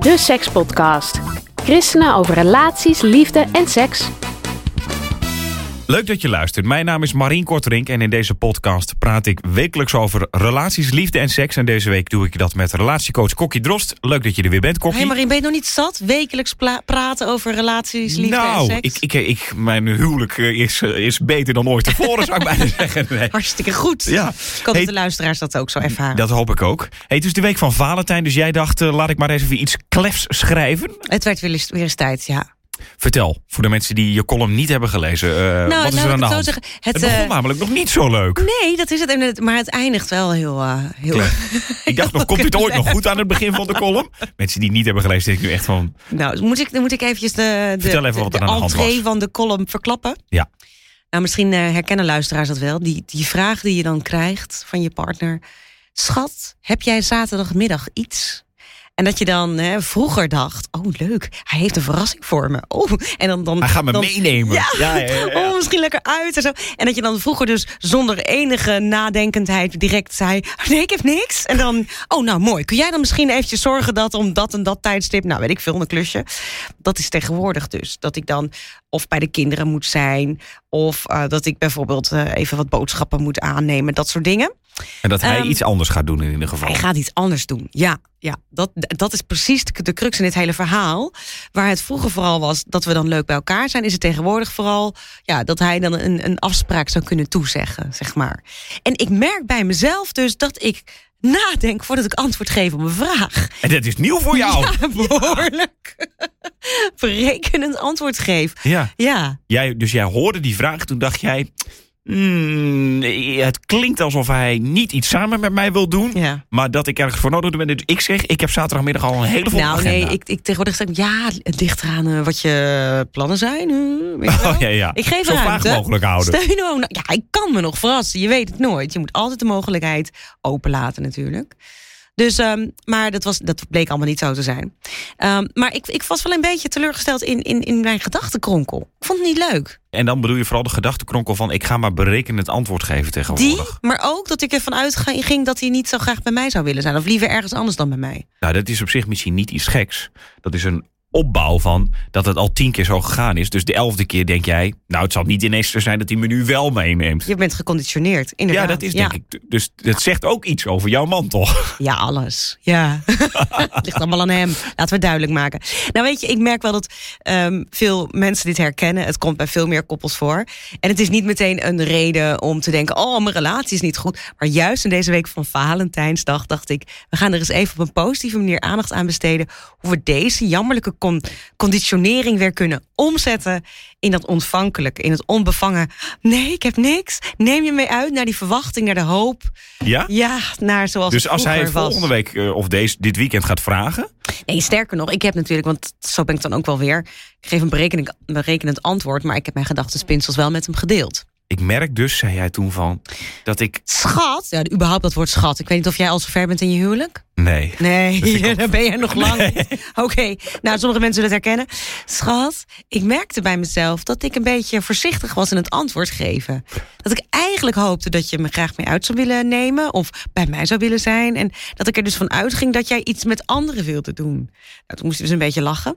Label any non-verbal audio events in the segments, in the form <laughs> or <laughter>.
De Sekspodcast. Christenen over relaties, liefde en seks. Leuk dat je luistert. Mijn naam is Marien Korterink en in deze podcast praat ik wekelijks over relaties, liefde en seks. En deze week doe ik dat met relatiecoach Kokkie Drost. Leuk dat je er weer bent, Kokkie. Hé, Marien, ben je nog niet zat? Wekelijks praten over relaties, liefde nou, en seks? Ik, ik, ik, mijn huwelijk eh, is, eh, is beter dan ooit tevoren, zou ik bijna <laughs> zeggen. Nee. Hartstikke goed. Ja. Ik hoop Hey, dat de luisteraars dat ook zo ervaren. Dat hoop ik ook. Hey, het is de week van Valentijn, dus jij dacht, eh, laat ik maar eens even iets klefs schrijven. Het werd weer eens, weer eens tijd, ja. Vertel, voor de mensen die je column niet hebben gelezen, eh, nou, wat is er aan de hand? zeggen. Het, Het, begon eh, namelijk nog niet zo leuk. nee, dat is het. Maar het eindigt wel heel... eh, heel <laughs> Ik dacht nog, komt dit ooit nog goed aan het begin van de column? Mensen die niet hebben gelezen, denk ik nu echt van... Nou, moet ik, dan moet ik eventjes de, de, Vertel even wat de, de entree was. van de column verklappen. Ja. Nou, misschien herkennen luisteraars dat wel. Die, die vraag die je dan krijgt van je partner. Schat, heb jij zaterdagmiddag iets? En dat je dan hè, vroeger dacht, oh leuk, hij heeft een verrassing voor me. Oh, en dan, dan, Hij gaat me dan, meenemen. Ja. ja, ja, ja, ja. Oh, misschien lekker uit en zo. En dat je dan vroeger dus zonder enige nadenkendheid direct zei... "Oh, nee, ik heb niks. En dan, oh nou mooi. Kun jij dan misschien eventjes zorgen dat om dat en dat tijdstip... nou weet ik veel, een klusje. Dat is tegenwoordig dus. Dat ik dan of bij de kinderen moet zijn... of eh, dat ik bijvoorbeeld eh, even wat boodschappen moet aannemen. Dat soort dingen. En dat hij Ehm, iets anders gaat doen in ieder geval. Hij gaat iets anders doen. Ja, ja dat, dat is precies de, de crux in dit hele verhaal. Waar het vroeger vooral was dat we dan leuk bij elkaar zijn, is het tegenwoordig vooral ja, dat hij dan een, een afspraak zou kunnen toezeggen, zeg maar. En ik merk bij mezelf dus dat ik nadenk voordat ik antwoord geef op een vraag. En dat is nieuw voor jou. <laughs> Ja, behoorlijk berekenend antwoord geef. Ja. Ja, Jij, dus jij hoorde die vraag, toen dacht jij... "Hmm, het klinkt alsof hij niet iets samen met mij wil doen... ja. maar dat ik ergens voor nodig ben. Dus ik zeg, ik heb zaterdagmiddag al een hele volle Nou, agenda. nee, ik, ik tegenwoordig zeg ja, het ligt eraan eh, wat je plannen zijn. eh. <laughs> Oh, ja, ja. Ik geef Zo vaag ruimte. mogelijk houden. Steun ook. Nou, Ja, ik kan me nog verrassen. Je weet het nooit. Je moet altijd de mogelijkheid openlaten natuurlijk. Dus, ehm, maar dat, was, dat bleek allemaal niet zo te zijn. Ehm, maar ik, ik was wel een beetje teleurgesteld in, in, in mijn gedachtenkronkel. Ik vond het niet leuk. En dan bedoel je vooral de gedachtenkronkel van... ik ga maar berekenend antwoord geven Die, tegenwoordig. maar ook dat ik ervan uitging dat hij niet zo graag bij mij zou willen zijn. Of liever ergens anders dan bij mij. Nou, dat is op zich misschien niet iets geks. Dat is een opbouw van dat het al tien keer zo gegaan is. Dus de elfde keer denk jij... nou, het zal niet ineens zo zijn dat hij me nu wel meeneemt. Je bent geconditioneerd, inderdaad. Ja, dat is denk ik. Dus dat zegt ook iets over jouw man, toch? Ja, alles. Ja. <laughs> het ligt allemaal aan hem. Laten we het duidelijk maken. Nou, weet je, ik merk wel dat ehm, veel mensen dit herkennen. Het komt bij veel meer koppels voor. En het is niet meteen een reden om te denken: oh, mijn relatie is niet goed. Maar juist in deze week van Valentijnsdag dacht ik: we gaan er eens even op een positieve manier aandacht aan besteden. Hoe we deze jammerlijke con- conditionering weer kunnen omzetten in dat ontvankelijke, in het onbevangen. Nee, ik heb niks. Neem je mee uit naar die verwachting, naar de hoop. Ja? Ja, naar zoals Dus als hij was. volgende week eh, of deze, dit weekend gaat vragen... Nee, sterker nog, ik heb natuurlijk, want zo ben ik dan ook wel weer. Ik geef een berekening, berekenend antwoord, maar ik heb mijn gedachtenspinsels wel met hem gedeeld. Ik merk dus, zei jij toen van, dat ik... Schat, ja, überhaupt dat woord schat. Ik weet niet of jij al zo ver bent in je huwelijk. Nee. Nee, <laughs> daar ben je nog lang. Oké, nou, sommige mensen zullen het herkennen. Schat, ik merkte bij mezelf dat ik een beetje voorzichtig was in het antwoord geven. Dat ik eigenlijk hoopte dat je me graag mee uit zou willen nemen of bij mij zou willen zijn. En dat ik er dus van uitging dat jij iets met anderen wilde doen. Nou, toen moest hij dus een beetje lachen.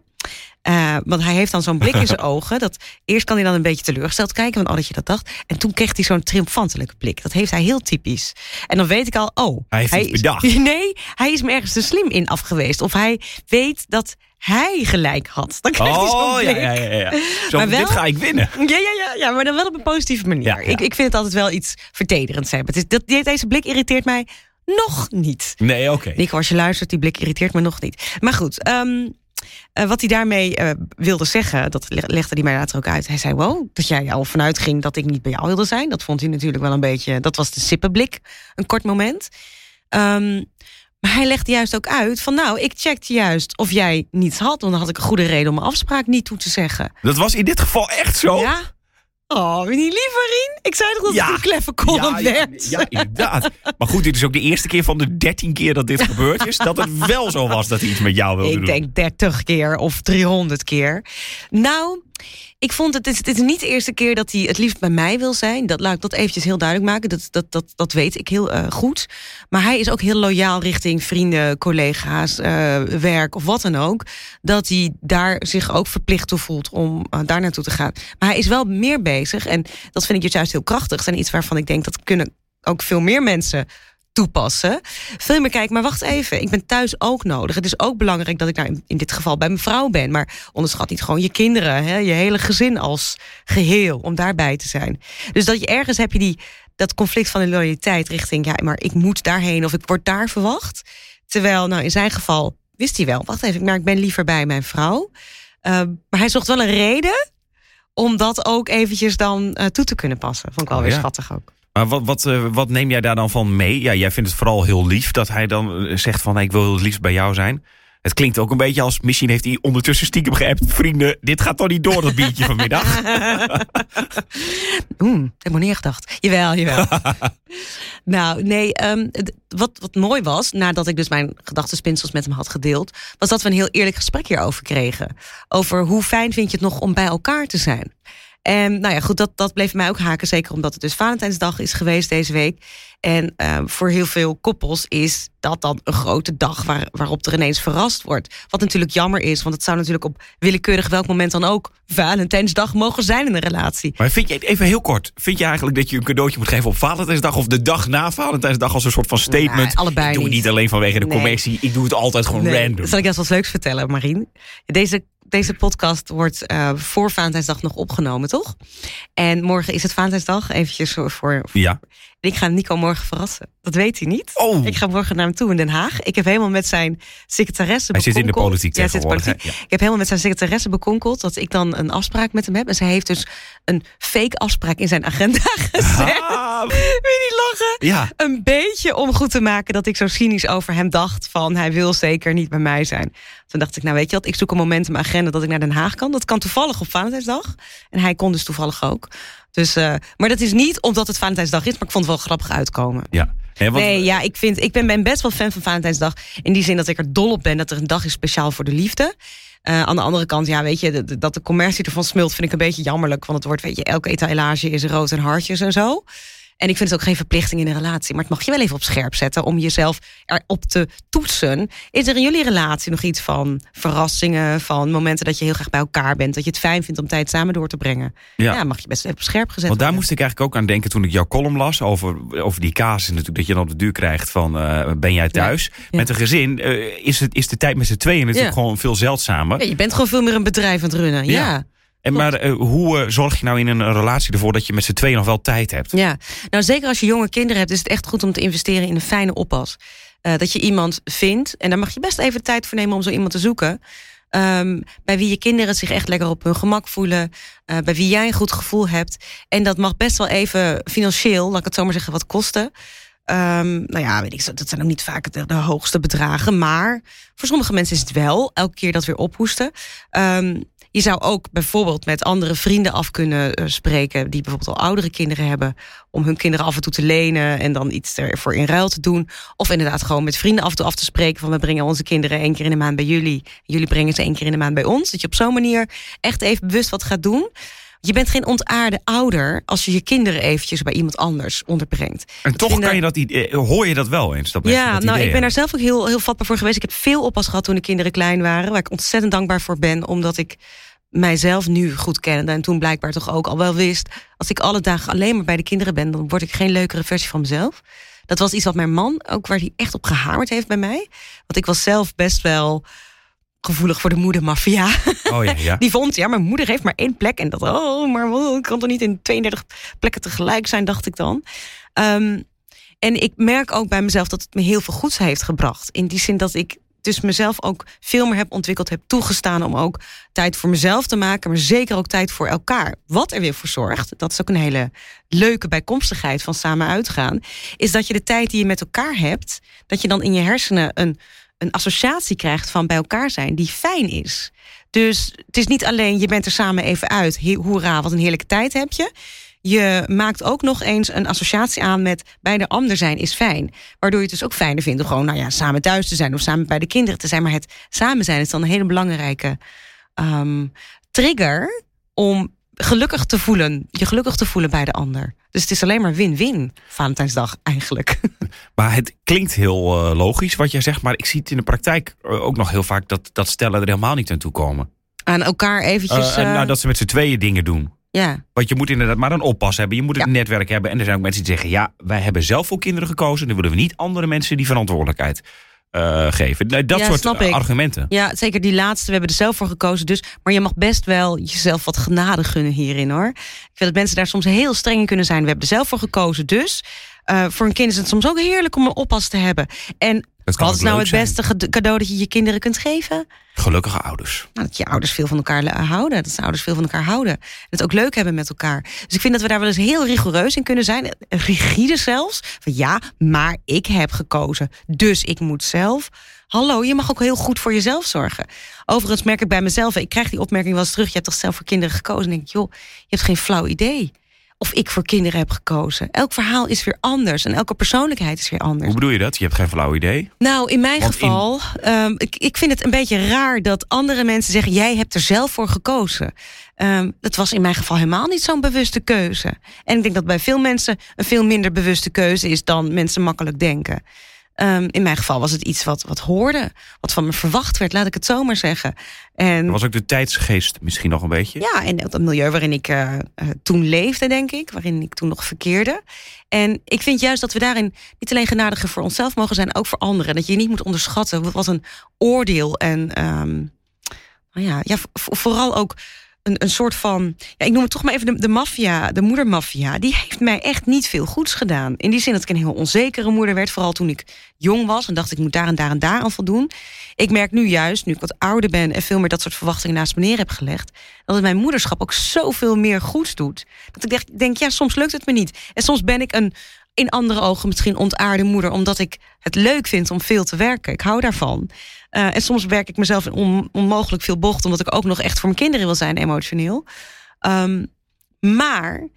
Eh, want hij heeft dan zo'n blik in zijn <laughs> ogen. Dat, eerst kan hij dan een beetje teleurgesteld kijken, van oh dat je dat dacht. En toen kreeg hij zo'n triomfantelijke blik. Dat heeft hij heel typisch. En dan weet ik al, oh. Hij heeft bedacht. <laughs> Nee, hij is me ergens te slim in af geweest. Of hij weet dat hij gelijk had. Dan krijgt hij zo'n Oh, ja, blik. ja, ja. ja. Zo, Maar wel- dit ga ik winnen. Ja, ja, ja, ja, maar dan wel op een positieve manier. Ik, ik vind het altijd wel iets vertederends hebben. Het is, dat, deze blik irriteert mij nog niet. Nee, oké. Nico, als je luistert, die blik irriteert me nog niet. Maar goed, ehm, eh, wat hij daarmee eh, wilde zeggen, dat leg- legde hij mij later ook uit. Hij zei, wow, dat jij al vanuit ging dat ik niet bij jou wilde zijn. Dat vond hij natuurlijk wel een beetje, dat was de sippenblik, een kort moment. Ehm, Maar hij legde juist ook uit van nou, ik checkte juist of jij niets had. Want dan had ik een goede reden om mijn afspraak niet toe te zeggen. Dat was in dit geval echt zo? Ja. Oh, je lief, Rien? Ik zei toch dat Ja. het een kleffe column ja, werd? ja, inderdaad. Maar goed, dit is ook de eerste keer van de dertien keer dat dit <laughs> gebeurd is... dat het wel zo was dat hij iets met jou wilde Ik doen. denk 30 keer of 300 keer. Nou, ik vond het, het is, niet de eerste keer dat hij het liefst bij mij wil zijn. Dat laat ik dat eventjes heel duidelijk maken. Dat, dat, dat, dat weet ik heel eh, goed. Maar hij is ook heel loyaal richting vrienden, collega's, eh, werk of wat dan ook. Dat hij daar zich ook verplicht toe voelt om eh, daar naartoe te gaan. Maar hij is wel meer bezig. En dat vind ik juist heel krachtig. En iets waarvan ik denk dat kunnen ook veel meer mensen toepassen. Veel meer kijken, maar wacht even. Ik ben thuis ook nodig. Het is ook belangrijk dat ik nou in, in dit geval bij mijn vrouw ben. Maar onderschat niet gewoon je kinderen, hè, je hele gezin als geheel, om daarbij te zijn. Dus dat je ergens heb je die, dat conflict van de loyaliteit richting, ja, maar ik moet daarheen of ik word daar verwacht. Terwijl, nou, in zijn geval wist hij wel, wacht even, maar ik ben liever bij mijn vrouw. Uh, maar hij zocht wel een reden om dat ook eventjes dan uh, toe te kunnen passen. Vond ik wel Oh, weer ja. schattig ook. Maar wat, wat, eh, wat neem jij daar dan van mee? Ja, jij vindt het vooral heel lief dat hij dan eh, zegt van... ik wil het liefst bij jou zijn. Het klinkt ook een beetje als... misschien heeft hij ondertussen stiekem geappt... vrienden, dit gaat toch niet door, dat biertje vanmiddag? Oeh, <laughs> ik heb nog niet aan gedacht. Jawel, jawel. <laughs> nou, nee, um, wat, wat mooi was, nadat ik dus mijn gedachtenspinsels met hem had gedeeld, was dat we een heel eerlijk gesprek hierover kregen. Over hoe fijn vind je het nog om bij elkaar te zijn. En nou ja, goed, dat, dat bleef mij ook haken. Zeker omdat het dus Valentijnsdag is geweest deze week. En uh, voor heel veel koppels is dat dan een grote dag waar, waarop er ineens verrast wordt. Wat natuurlijk jammer is, want het zou natuurlijk op willekeurig welk moment dan ook Valentijnsdag mogen zijn in een relatie. Maar vind je, even heel kort, vind je eigenlijk dat je een cadeautje moet geven op Valentijnsdag of de dag na Valentijnsdag als een soort van statement? Nee, allebei ik doe het niet. alleen vanwege de Nee. commercie, ik doe het altijd gewoon Nee. random. Zal ik je wat leuks vertellen, Marien? Deze, deze podcast wordt uh, voor Valentijnsdag nog opgenomen, toch? En morgen is het Valentijnsdag, eventjes voor... voor Ja. Ik ga Nico morgen verrassen. Dat weet hij niet. Oh. Ik ga morgen naar hem toe in Den Haag. Ik heb helemaal met zijn secretaresse Hij zit in de bekonkeld. politiek Ja, hij zit in de tegenwoordig, politiek. Ja. Ik heb helemaal met zijn secretaresse bekonkeld dat ik dan een afspraak met hem heb. En zij heeft dus een fake afspraak in zijn agenda <laughs> gezet. Ah, Wil je niet lachen? ja. Een beetje om goed te maken dat ik zo cynisch over hem dacht van hij wil zeker niet bij mij zijn. Toen dacht ik, nou weet je wat, ik zoek een moment in mijn agenda dat ik naar Den Haag kan. Dat kan toevallig op Valentijnsdag. En hij kon dus toevallig ook. Dus, uh, maar dat is niet omdat het Valentijnsdag is, maar ik vond het wel grappig uitkomen. ja. Want- Nee, ja, ik, vind, ik ben, ben best wel fan van Valentijnsdag. In die zin dat ik er dol op ben dat er een dag is speciaal voor de liefde. Uh, aan de andere kant, ja, weet je, de- de- dat de commercie ervan smult, vind ik een beetje jammerlijk. Want het wordt, weet je, elke etalage is rood en hartjes en zo. En ik vind het ook geen verplichting in een relatie. Maar het mag je wel even op scherp zetten om jezelf erop te toetsen. Is er in jullie relatie nog iets van verrassingen, van momenten dat je heel graag bij elkaar bent, dat je het fijn vindt om tijd samen door te brengen? Ja. Ja, mag je best even op scherp gezet Want daar worden. moest ik eigenlijk ook aan denken toen ik jouw column las over, over die casus natuurlijk dat je dan op de duur krijgt van eh, ben jij thuis? Ja. Met een gezin eh, is, het, is de tijd met z'n tweeën natuurlijk gewoon veel zeldzamer. Ja, je bent gewoon veel meer een bedrijf aan het runnen. Ja. En maar eh, hoe eh, zorg je nou in een relatie ervoor dat je met z'n tweeën nog wel tijd hebt? Ja, nou zeker als je jonge kinderen hebt, is het echt goed om te investeren in een fijne oppas. Eh, dat je iemand vindt, en daar mag je best even tijd voor nemen om zo iemand te zoeken. ehm, bij wie je kinderen zich echt lekker op hun gemak voelen. bij wie jij een goed gevoel hebt. En dat mag best wel even financieel, laat ik het zo maar zeggen, wat kosten. Ehm, nou ja, weet ik, dat zijn ook niet vaak de, de hoogste bedragen. Maar voor sommige mensen is het wel. Elke keer dat weer ophoesten. Ehm, je zou ook bijvoorbeeld met andere vrienden af kunnen eh, spreken. die bijvoorbeeld al oudere kinderen hebben. om hun kinderen af en toe te lenen. en dan iets ervoor in ruil te doen. Of inderdaad gewoon met vrienden af en toe af te spreken. van we brengen onze kinderen één keer in de maand bij jullie. Jullie brengen ze één keer in de maand bij ons. Dat je op zo'n manier echt even bewust wat gaat doen. Je bent geen ontaarde ouder als je je kinderen eventjes bij iemand anders onderbrengt. En toch kan je dat eh, hoor je dat wel eens? Dat Ja, dat nou, ik ben daar zelf ook heel, heel vatbaar voor geweest. Ik heb veel oppas gehad toen de kinderen klein waren. Waar ik ontzettend dankbaar voor ben. Omdat ik mijzelf nu goed kende. En toen blijkbaar toch ook al wel wist. Als ik alle dagen alleen maar bij de kinderen ben. Dan word ik geen leukere versie van mezelf. Dat was iets wat mijn man, ook waar hij echt op gehamerd heeft bij mij. Want ik was zelf best wel gevoelig voor de moedermafia. Oh ja, ja. <laughs> Die vond, ja, mijn moeder heeft maar één plek. En dat, oh, maar ik kan toch niet in 32 plekken tegelijk zijn, dacht ik dan. Ehm, en ik merk ook bij mezelf dat het me heel veel goeds heeft gebracht. In die zin dat ik dus mezelf ook veel meer heb ontwikkeld, heb toegestaan om ook tijd voor mezelf te maken, maar zeker ook tijd voor elkaar. Wat er weer voor zorgt, dat is ook een hele leuke bijkomstigheid van samen uitgaan, is dat je de tijd die je met elkaar hebt, dat je dan in je hersenen een, een associatie krijgt van bij elkaar zijn die fijn is. Dus het is niet alleen je bent er samen even uit, hoera, wat een heerlijke tijd heb je. Je maakt ook nog eens een associatie aan met bij de ander zijn is fijn. Waardoor je het dus ook fijner vindt om gewoon nou ja, samen thuis te zijn of samen bij de kinderen te zijn. Maar het samen zijn is dan een hele belangrijke um, trigger om gelukkig te voelen, je gelukkig te voelen bij de ander. Dus het is alleen maar win-win Valentijnsdag eigenlijk. <laughs> Maar het klinkt heel uh, logisch wat jij zegt, maar ik zie het in de praktijk uh, ook nog heel vaak dat, dat stellen er helemaal niet aan toe komen. Aan elkaar eventjes. Uh, nou, dat ze met z'n tweeën dingen doen. Ja. Want je moet inderdaad maar een oppas hebben. Je moet een netwerk hebben. En er zijn ook mensen die zeggen: ja, wij hebben zelf voor kinderen gekozen. Dan willen we niet andere mensen die verantwoordelijkheid uh, geven. Dat ja, soort argumenten. Ja, zeker die laatste. We hebben er zelf voor gekozen. Dus, maar je mag best wel jezelf wat genade gunnen hierin hoor. Ik vind dat mensen daar soms heel streng in kunnen zijn. We hebben er zelf voor gekozen. Dus uh, voor een kind is het soms ook heerlijk om een oppas te hebben. En wat is nou het beste cadeau dat je je kinderen kunt geven? Gelukkige ouders. Nou, dat je ouders veel van elkaar houden. Dat ze ouders veel van elkaar houden. En het ook leuk hebben met elkaar. Dus ik vind dat we daar wel eens heel rigoureus in kunnen zijn. Rigide zelfs. Van ja, maar ik heb gekozen. Dus ik moet zelf. Hallo, je mag ook heel goed voor jezelf zorgen. Overigens merk ik bij mezelf. Ik krijg die opmerking wel eens terug. Je hebt toch zelf voor kinderen gekozen? En denk ik, joh, je hebt geen flauw idee of ik voor kinderen heb gekozen. Elk verhaal is weer anders en elke persoonlijkheid is weer anders. Hoe bedoel je dat? Je hebt geen flauw idee? Nou, in mijn geval, um, ik, ik vind het een beetje raar dat andere mensen zeggen: jij hebt er zelf voor gekozen. Um, dat was in mijn geval helemaal niet zo'n bewuste keuze. En ik denk dat bij veel mensen een veel minder bewuste keuze is dan mensen makkelijk denken. Um, in mijn geval was het iets wat, wat hoorde, wat van me verwacht werd, laat ik het zo maar zeggen. En, was ook de tijdsgeest misschien nog een beetje? Ja, en het milieu waarin ik uh, toen leefde, denk ik, waarin ik toen nog verkeerde. En ik vind juist dat we daarin niet alleen genadiger voor onszelf mogen zijn, ook voor anderen. Dat je niet moet onderschatten wat een oordeel en um, nou ja, ja, vooral ook een, een soort van. Ja, ik noem het toch maar even de, de maffia, de moedermafia. Die heeft mij echt niet veel goeds gedaan. In die zin dat ik een heel onzekere moeder werd. Vooral toen ik jong was en dacht ik moet daar en daar en daar aan voldoen. Ik merk nu juist, nu ik wat ouder ben en veel meer dat soort verwachtingen naast me neer heb gelegd. Dat het mijn moederschap ook zoveel meer goeds doet. Dat ik denk ja, soms lukt het me niet. En soms ben ik een in andere ogen misschien ontaarde moeder, omdat ik het leuk vind om veel te werken. Ik hou daarvan. Uh, en soms werk ik mezelf in on, onmogelijk veel bocht, omdat ik ook nog echt voor mijn kinderen wil zijn, emotioneel. Um, maar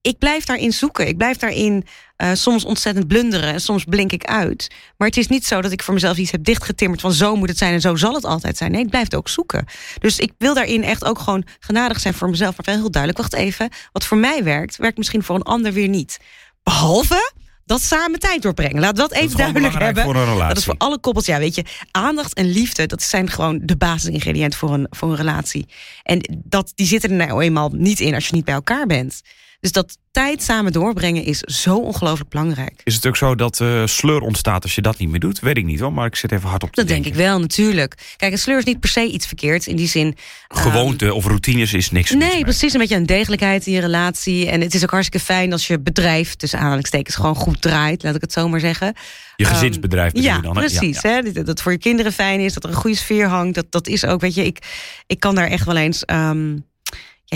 ik blijf daarin zoeken. Ik blijf daarin uh, soms ontzettend blunderen en soms blink ik uit. Maar het is niet zo dat ik voor mezelf iets heb dichtgetimmerd van zo moet het zijn en zo zal het altijd zijn. Nee, ik blijf het ook zoeken. Dus ik wil daarin echt ook gewoon genadig zijn voor mezelf, maar wel heel duidelijk. Wacht even, wat voor mij werkt, werkt misschien voor een ander weer niet. Behalve dat samen tijd doorbrengen. Laat dat even duidelijk hebben. Voor een relatie. Dat is voor alle koppels. Ja, weet je, aandacht en liefde, dat zijn gewoon de basisingrediënten voor een, voor een relatie. En dat, die zitten er nou eenmaal niet in als je niet bij elkaar bent. Dus dat tijd samen doorbrengen is zo ongelooflijk belangrijk. Is het ook zo dat uh, sleur ontstaat als je dat niet meer doet? Weet ik niet hoor, maar ik zit even hard op te Dat denk ik wel, natuurlijk. Kijk, een sleur is niet per se iets verkeerds. In die zin... Gewoonte um, of routines is niks Nee, precies. Een beetje een degelijkheid in je relatie. En het is ook hartstikke fijn als je bedrijf... tussen aanhalingstekens gewoon goed draait, laat ik het zo maar zeggen. Je gezinsbedrijf um, ja, dan, precies. Ja, ja. Hè? Dat, dat voor je kinderen fijn is, dat er een goede sfeer hangt. Dat, dat is ook, weet je, ik, ik kan daar echt wel eens... Um,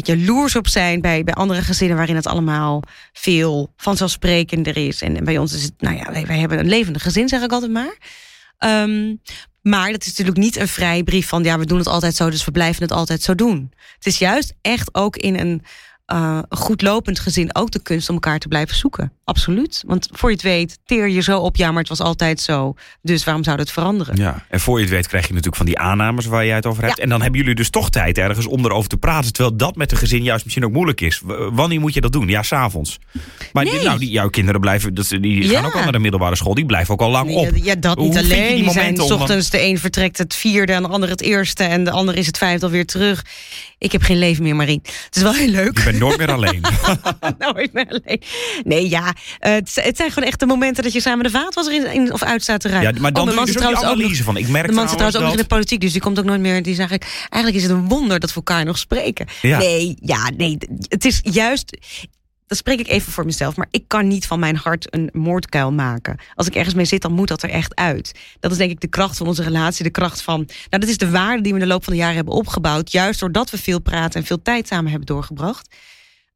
jaloers op zijn bij, bij andere gezinnen waarin het allemaal veel vanzelfsprekender is. En, bij ons is het, nou ja, wij, hebben een levende gezin, zeg ik altijd maar. Um, maar dat is natuurlijk niet een vrij brief van ja, we doen het altijd zo, dus we blijven het altijd zo doen. Het is juist echt ook in een uh, goed lopend gezin ook de kunst om elkaar te blijven zoeken. Absoluut. Want voor je het weet, teer je zo op, ja, maar het was altijd zo. Dus waarom zou het veranderen? Ja, en voor je het weet krijg je natuurlijk van die aannames waar jij het over hebt. Ja. En dan hebben jullie dus toch tijd ergens om erover te praten. Terwijl dat met een gezin juist misschien ook moeilijk is. Wanneer moet je dat doen? Ja, s'avonds. Maar nee. nou, die, jouw kinderen blijven, die gaan ja. ook al naar de middelbare school. Die blijven ook al lang op. Ja, dat niet Hoe alleen. die, die zijn om ochtends, de een vertrekt het vierde en de ander het eerste. En de ander is het vijfde alweer terug. Ik heb geen leven meer, Marien. Het is wel heel leuk. Bent nooit meer alleen. <laughs> nooit meer alleen. Nee, ja. Uh, het, het, zijn gewoon echt de momenten dat je samen de vaatwasser in, in of uit staat te ruimen. Ja, maar dan oh, doe je dus ook die analyse van. Ik merk de man zit trouwens ook nog in de politiek, dus die komt ook nooit meer. Die zeg ik, eigenlijk is het een wonder dat we elkaar nog spreken. Ja. Nee, ja, nee. Het is juist dat spreek ik even voor mezelf, maar ik kan niet van mijn hart een moordkuil maken. Als ik ergens mee zit, dan moet dat er echt uit. Dat is denk ik de kracht van onze relatie, de kracht van. Nou, dat is de waarde die we in de loop van de jaren hebben opgebouwd. Juist doordat we veel praten en veel tijd samen hebben doorgebracht.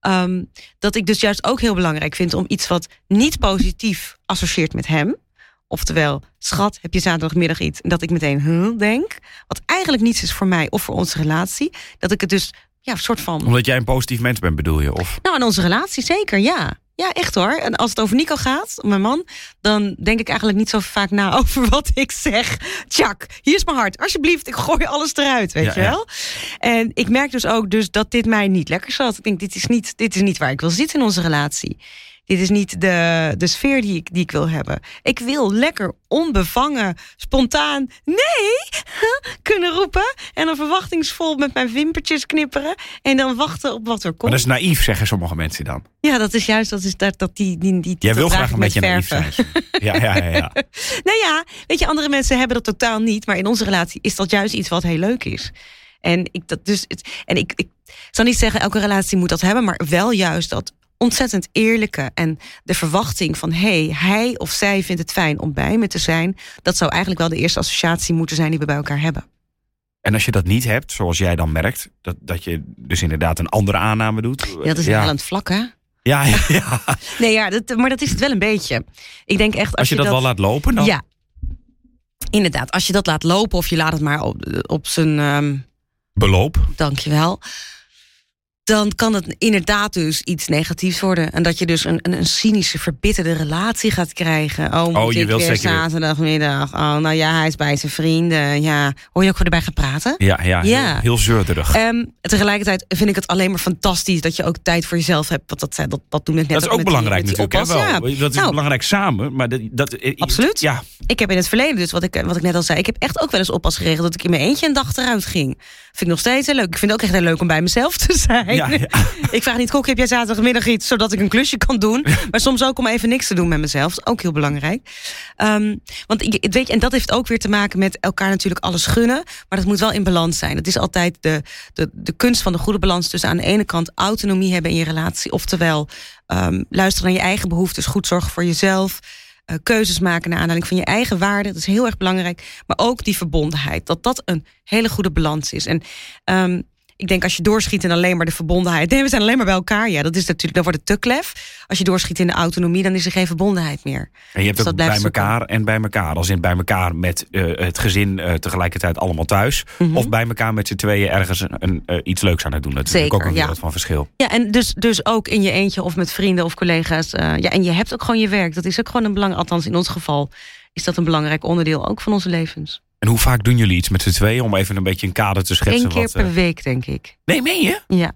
Um, dat ik dus juist ook heel belangrijk vind om iets wat niet positief associeert met hem. Oftewel, schat, heb je zaterdagmiddag iets? En dat ik meteen huh, denk. Wat eigenlijk niets is voor mij of voor onze relatie. Dat ik het dus ja, een soort van. Omdat jij een positief mens bent, bedoel je? Of? Nou, in onze relatie zeker, ja. Ja, echt hoor. En als het over Nico gaat, mijn man, dan denk ik eigenlijk niet zo vaak na <laughs> over wat ik zeg. Tjak, hier is mijn hart. Alsjeblieft, ik gooi alles eruit, weet je wel. En ik merk dus ook dus dat dit mij niet lekker zat. Ik denk, dit is niet, dit is niet waar ik wil zitten in onze relatie. Dit is niet de, de sfeer die ik, die ik wil hebben. Ik wil lekker onbevangen, spontaan nee <laughs> kunnen roepen. En dan verwachtingsvol met mijn vimpertjes knipperen. En dan wachten op wat er komt. Maar dat is naïef, zeggen sommige mensen dan. Ja, dat is juist dat, is dat, dat die, die, die Jij wil graag een beetje naïef zijn. Ja, ja, ja. ja. <laughs> nou ja, weet je, andere mensen hebben dat totaal niet. Maar in onze relatie is dat juist iets wat heel leuk is. En ik, dat dus, en ik, ik zal niet zeggen elke relatie moet dat hebben, maar wel juist dat ontzettend eerlijke en de verwachting van hé, hey, hij of zij vindt het fijn om bij me te zijn, dat zou eigenlijk wel de eerste associatie moeten zijn die we bij elkaar hebben. En als je dat niet hebt, zoals jij dan merkt, dat, dat je dus inderdaad een andere aanname doet. Ja, dat is ja. wel aan het vlak, hè? Ja, ja. <laughs> nee, ja, dat, maar dat is het wel een beetje. Ik denk echt. Als, als je, dat, wel laat lopen, dan. Ja, inderdaad. Als je dat laat lopen of je laat het maar op, op zijn. Um... Beloop. Dankjewel dan kan het inderdaad dus iets negatiefs worden. En dat je dus een, een, een cynische, verbitterde relatie gaat krijgen. Oh, oh je wilt zeker zaterdagmiddag. Oh, nou ja, hij is bij zijn vrienden. Ja, hoor je ook erbij gaan praten? Ja, ja, ja. heel, heel zeurderig. Um, tegelijkertijd vind ik het alleen maar fantastisch dat je ook tijd voor jezelf hebt. Want dat, dat, dat doen we net Dat is ook belangrijk natuurlijk. Wel. Ja. Dat is nou, belangrijk samen. Maar dat, dat, eh, Absoluut. Ja. Ik heb in het verleden, dus wat ik, wat ik net al zei, ik heb echt ook wel eens oppas geregeld dat ik in mijn eentje een dag eruit ging. Vind ik nog steeds heel leuk. Ik vind het ook echt heel leuk om bij mezelf te zijn. Ja, <laughs> ik vraag niet, kok, heb jij zaterdagmiddag iets zodat ik een klusje kan doen? <laughs> Maar soms ook om even niks te doen met mezelf. Is ook heel belangrijk. Um, want weet je, en dat heeft ook weer te maken met elkaar natuurlijk alles gunnen. Maar dat moet wel in balans zijn. Het is altijd de, de, de kunst van de goede balans tussen aan de ene kant autonomie hebben in je relatie. Oftewel, um, luisteren naar je eigen behoeftes, goed zorgen voor jezelf. Uh, keuzes maken naar aanleiding van je eigen waarden. Dat is heel erg belangrijk. Maar ook die verbondenheid. Dat dat een hele goede balans is. En um, ik denk als je doorschiet in alleen maar de verbondenheid. Nee, we zijn alleen maar bij elkaar. Ja, dat is natuurlijk, dan wordt het te klef. Als je doorschiet in de autonomie, dan is er geen verbondenheid meer. En je hebt dus ook bij elkaar en bij elkaar. Als in bij elkaar met uh, het gezin uh, tegelijkertijd allemaal thuis. Mm -hmm. Of bij elkaar met z'n tweeën ergens een, een uh, iets leuks aan het doen. Dat is Zeker, ook een wereld ja. van verschil. Ja, en dus, dus ook in je eentje of met vrienden of collega's. ja, en je hebt ook gewoon je werk. Dat is ook gewoon een belang. Althans, in ons geval is dat een belangrijk onderdeel ook van onze levens. En hoe vaak doen jullie iets met z'n tweeën om even een beetje een kader te schetsen? Eén keer wat, per week, denk ik. Nee, meen je? Ja.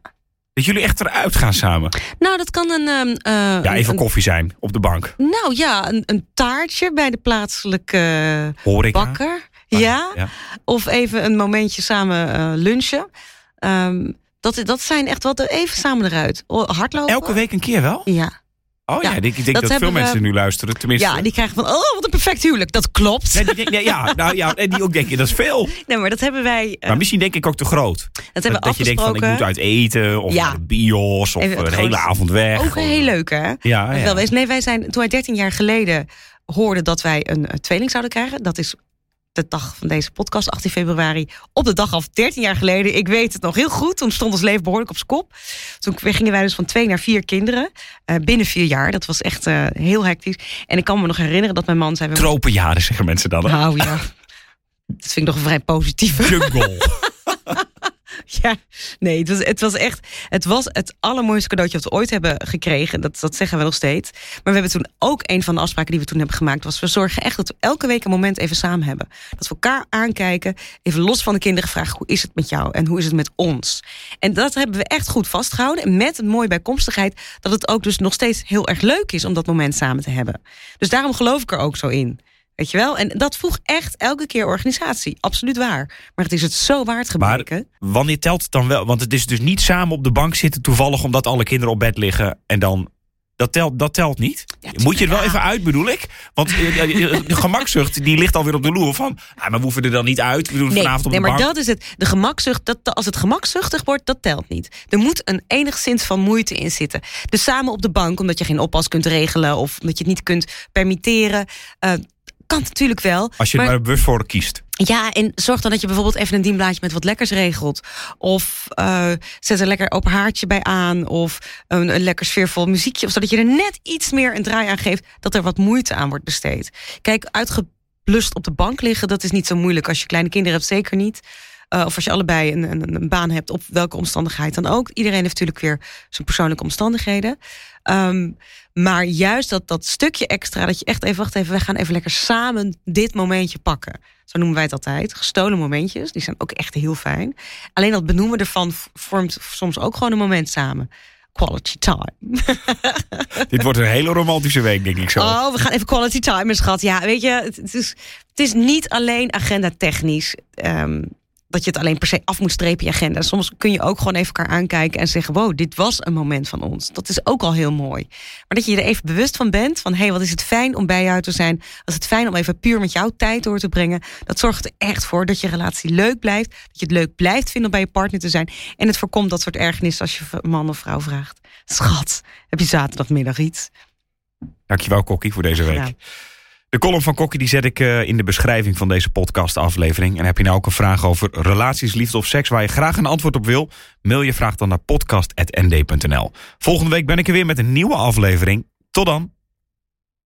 Dat jullie echt eruit gaan samen? Nou, dat kan een... Um, uh, ja, even een, koffie zijn op de bank. Nou ja, een, een taartje bij de plaatselijke Horeca. bakker. Ja. ja. Of even een momentje samen uh, lunchen. Um, dat, dat zijn echt wat even samen eruit. Hardlopen. Elke week een keer wel? Ja. Oh ja, ik denk dat, veel mensen nu luisteren. Tenminste. Ja, die krijgen van, oh, wat een perfect huwelijk. Dat klopt. Nee, die, nee, ja, nou, ja, en die ook denken, dat is veel. Nee, maar dat hebben wij... Uh, maar misschien denk ik ook te groot. Dat, hebben we dat je denkt van, ik moet uit eten. Of ja. de bios. Of een hele avond weg. Ook heel leuk, hè? Ja, ja. Wel, nee, wij zijn, toen wij 13 jaar geleden hoorden dat wij een, een tweeling zouden krijgen. Dat is de dag van deze podcast, 18 februari, op de dag af 13 jaar geleden. Ik weet het nog heel goed. Toen stond ons leven behoorlijk op zijn kop. Toen gingen wij dus van twee naar vier kinderen uh, binnen vier jaar. Dat was echt uh, heel hectisch. En ik kan me nog herinneren dat mijn man zei... Tropenjaren zeggen mensen dan. Nou ja, <laughs> dat vind ik nog een vrij positieve. Jungle. <laughs> <laughs> Ja, nee, het was, het was echt het, was het allermooiste cadeautje dat we ooit hebben gekregen. Dat, dat zeggen we nog steeds. Maar we hebben toen ook een van de afspraken die we toen hebben gemaakt... was we zorgen echt dat we elke week een moment even samen hebben. Dat we elkaar aankijken, even los van de kinderen vragen... hoe is het met jou en hoe is het met ons? En dat hebben we echt goed vastgehouden. Met een mooie bijkomstigheid dat het ook dus nog steeds heel erg leuk is... om dat moment samen te hebben. Dus daarom geloof ik er ook zo in. Weet je wel? En dat vroeg echt elke keer organisatie. Absoluut waar. Maar het is het zo waard gebleken. Maar wanneer telt het dan wel? Want het is dus niet samen op de bank zitten toevallig omdat alle kinderen op bed liggen en dan Dat telt, dat telt niet. Ja, Moet je het wel ja. even uit, bedoel ik? Want eh, de gemakzucht die ligt alweer op de loer van... Ah, maar we hoeven er dan niet uit. We doen het Nee, vanavond op nee de maar bank. dat is het. De gemakzucht, dat, als het gemakzuchtig wordt, dat telt niet. Er moet een enigszins van moeite in zitten. Dus samen op de bank, omdat je geen oppas kunt regelen... of omdat je het niet kunt permitteren... eh, kan natuurlijk wel. Als je er maar bewust voor kiest. Ja, en zorg dan dat je bijvoorbeeld even een dienblaadje met wat lekkers regelt. Of eh, zet er lekker open haartje bij aan. Of een, een lekker sfeervol muziekje. Of zodat je er net iets meer een draai aan geeft. Dat er wat moeite aan wordt besteed. Kijk, uitgeblust op de bank liggen, dat is niet zo moeilijk. Als je kleine kinderen hebt, zeker niet. Eh, of als je allebei een, een, een baan hebt, op welke omstandigheid dan ook. Iedereen heeft natuurlijk weer zijn persoonlijke omstandigheden. Ehm, maar juist dat, dat stukje extra, dat je echt even, wacht even, we gaan even lekker samen dit momentje pakken. Zo noemen wij het altijd. Gestolen momentjes, die zijn ook echt heel fijn. Alleen dat benoemen ervan vormt soms ook gewoon een moment samen. Quality time. <laughs> Dit wordt een hele romantische week, denk ik zo. Oh, we gaan even quality time, schat. Ja, weet je, het, het is, het is niet alleen agenda technisch. ehm, dat je het alleen per se af moet strepen, je agenda. Soms kun je ook gewoon even elkaar aankijken en zeggen: Wow, dit was een moment van ons. Dat is ook al heel mooi. Maar dat je je er even bewust van bent: van hé, hey, wat is het fijn om bij jou te zijn? Wat is het fijn om even puur met jouw tijd door te brengen? Dat zorgt er echt voor dat je relatie leuk blijft. Dat je het leuk blijft vinden om bij je partner te zijn. En het voorkomt dat soort ergernis als je man of vrouw vraagt: Schat, heb je zaterdagmiddag iets? Dankjewel, Kokkie, voor deze week. De column van Kokkie die zet ik eh, in de beschrijving van deze podcast-aflevering. En heb je nou ook een vraag over relaties, liefde of seks waar je graag een antwoord op wil? Mail je vraag dan naar podcast.nd.nl. Volgende week ben ik er weer met een nieuwe aflevering. Tot dan.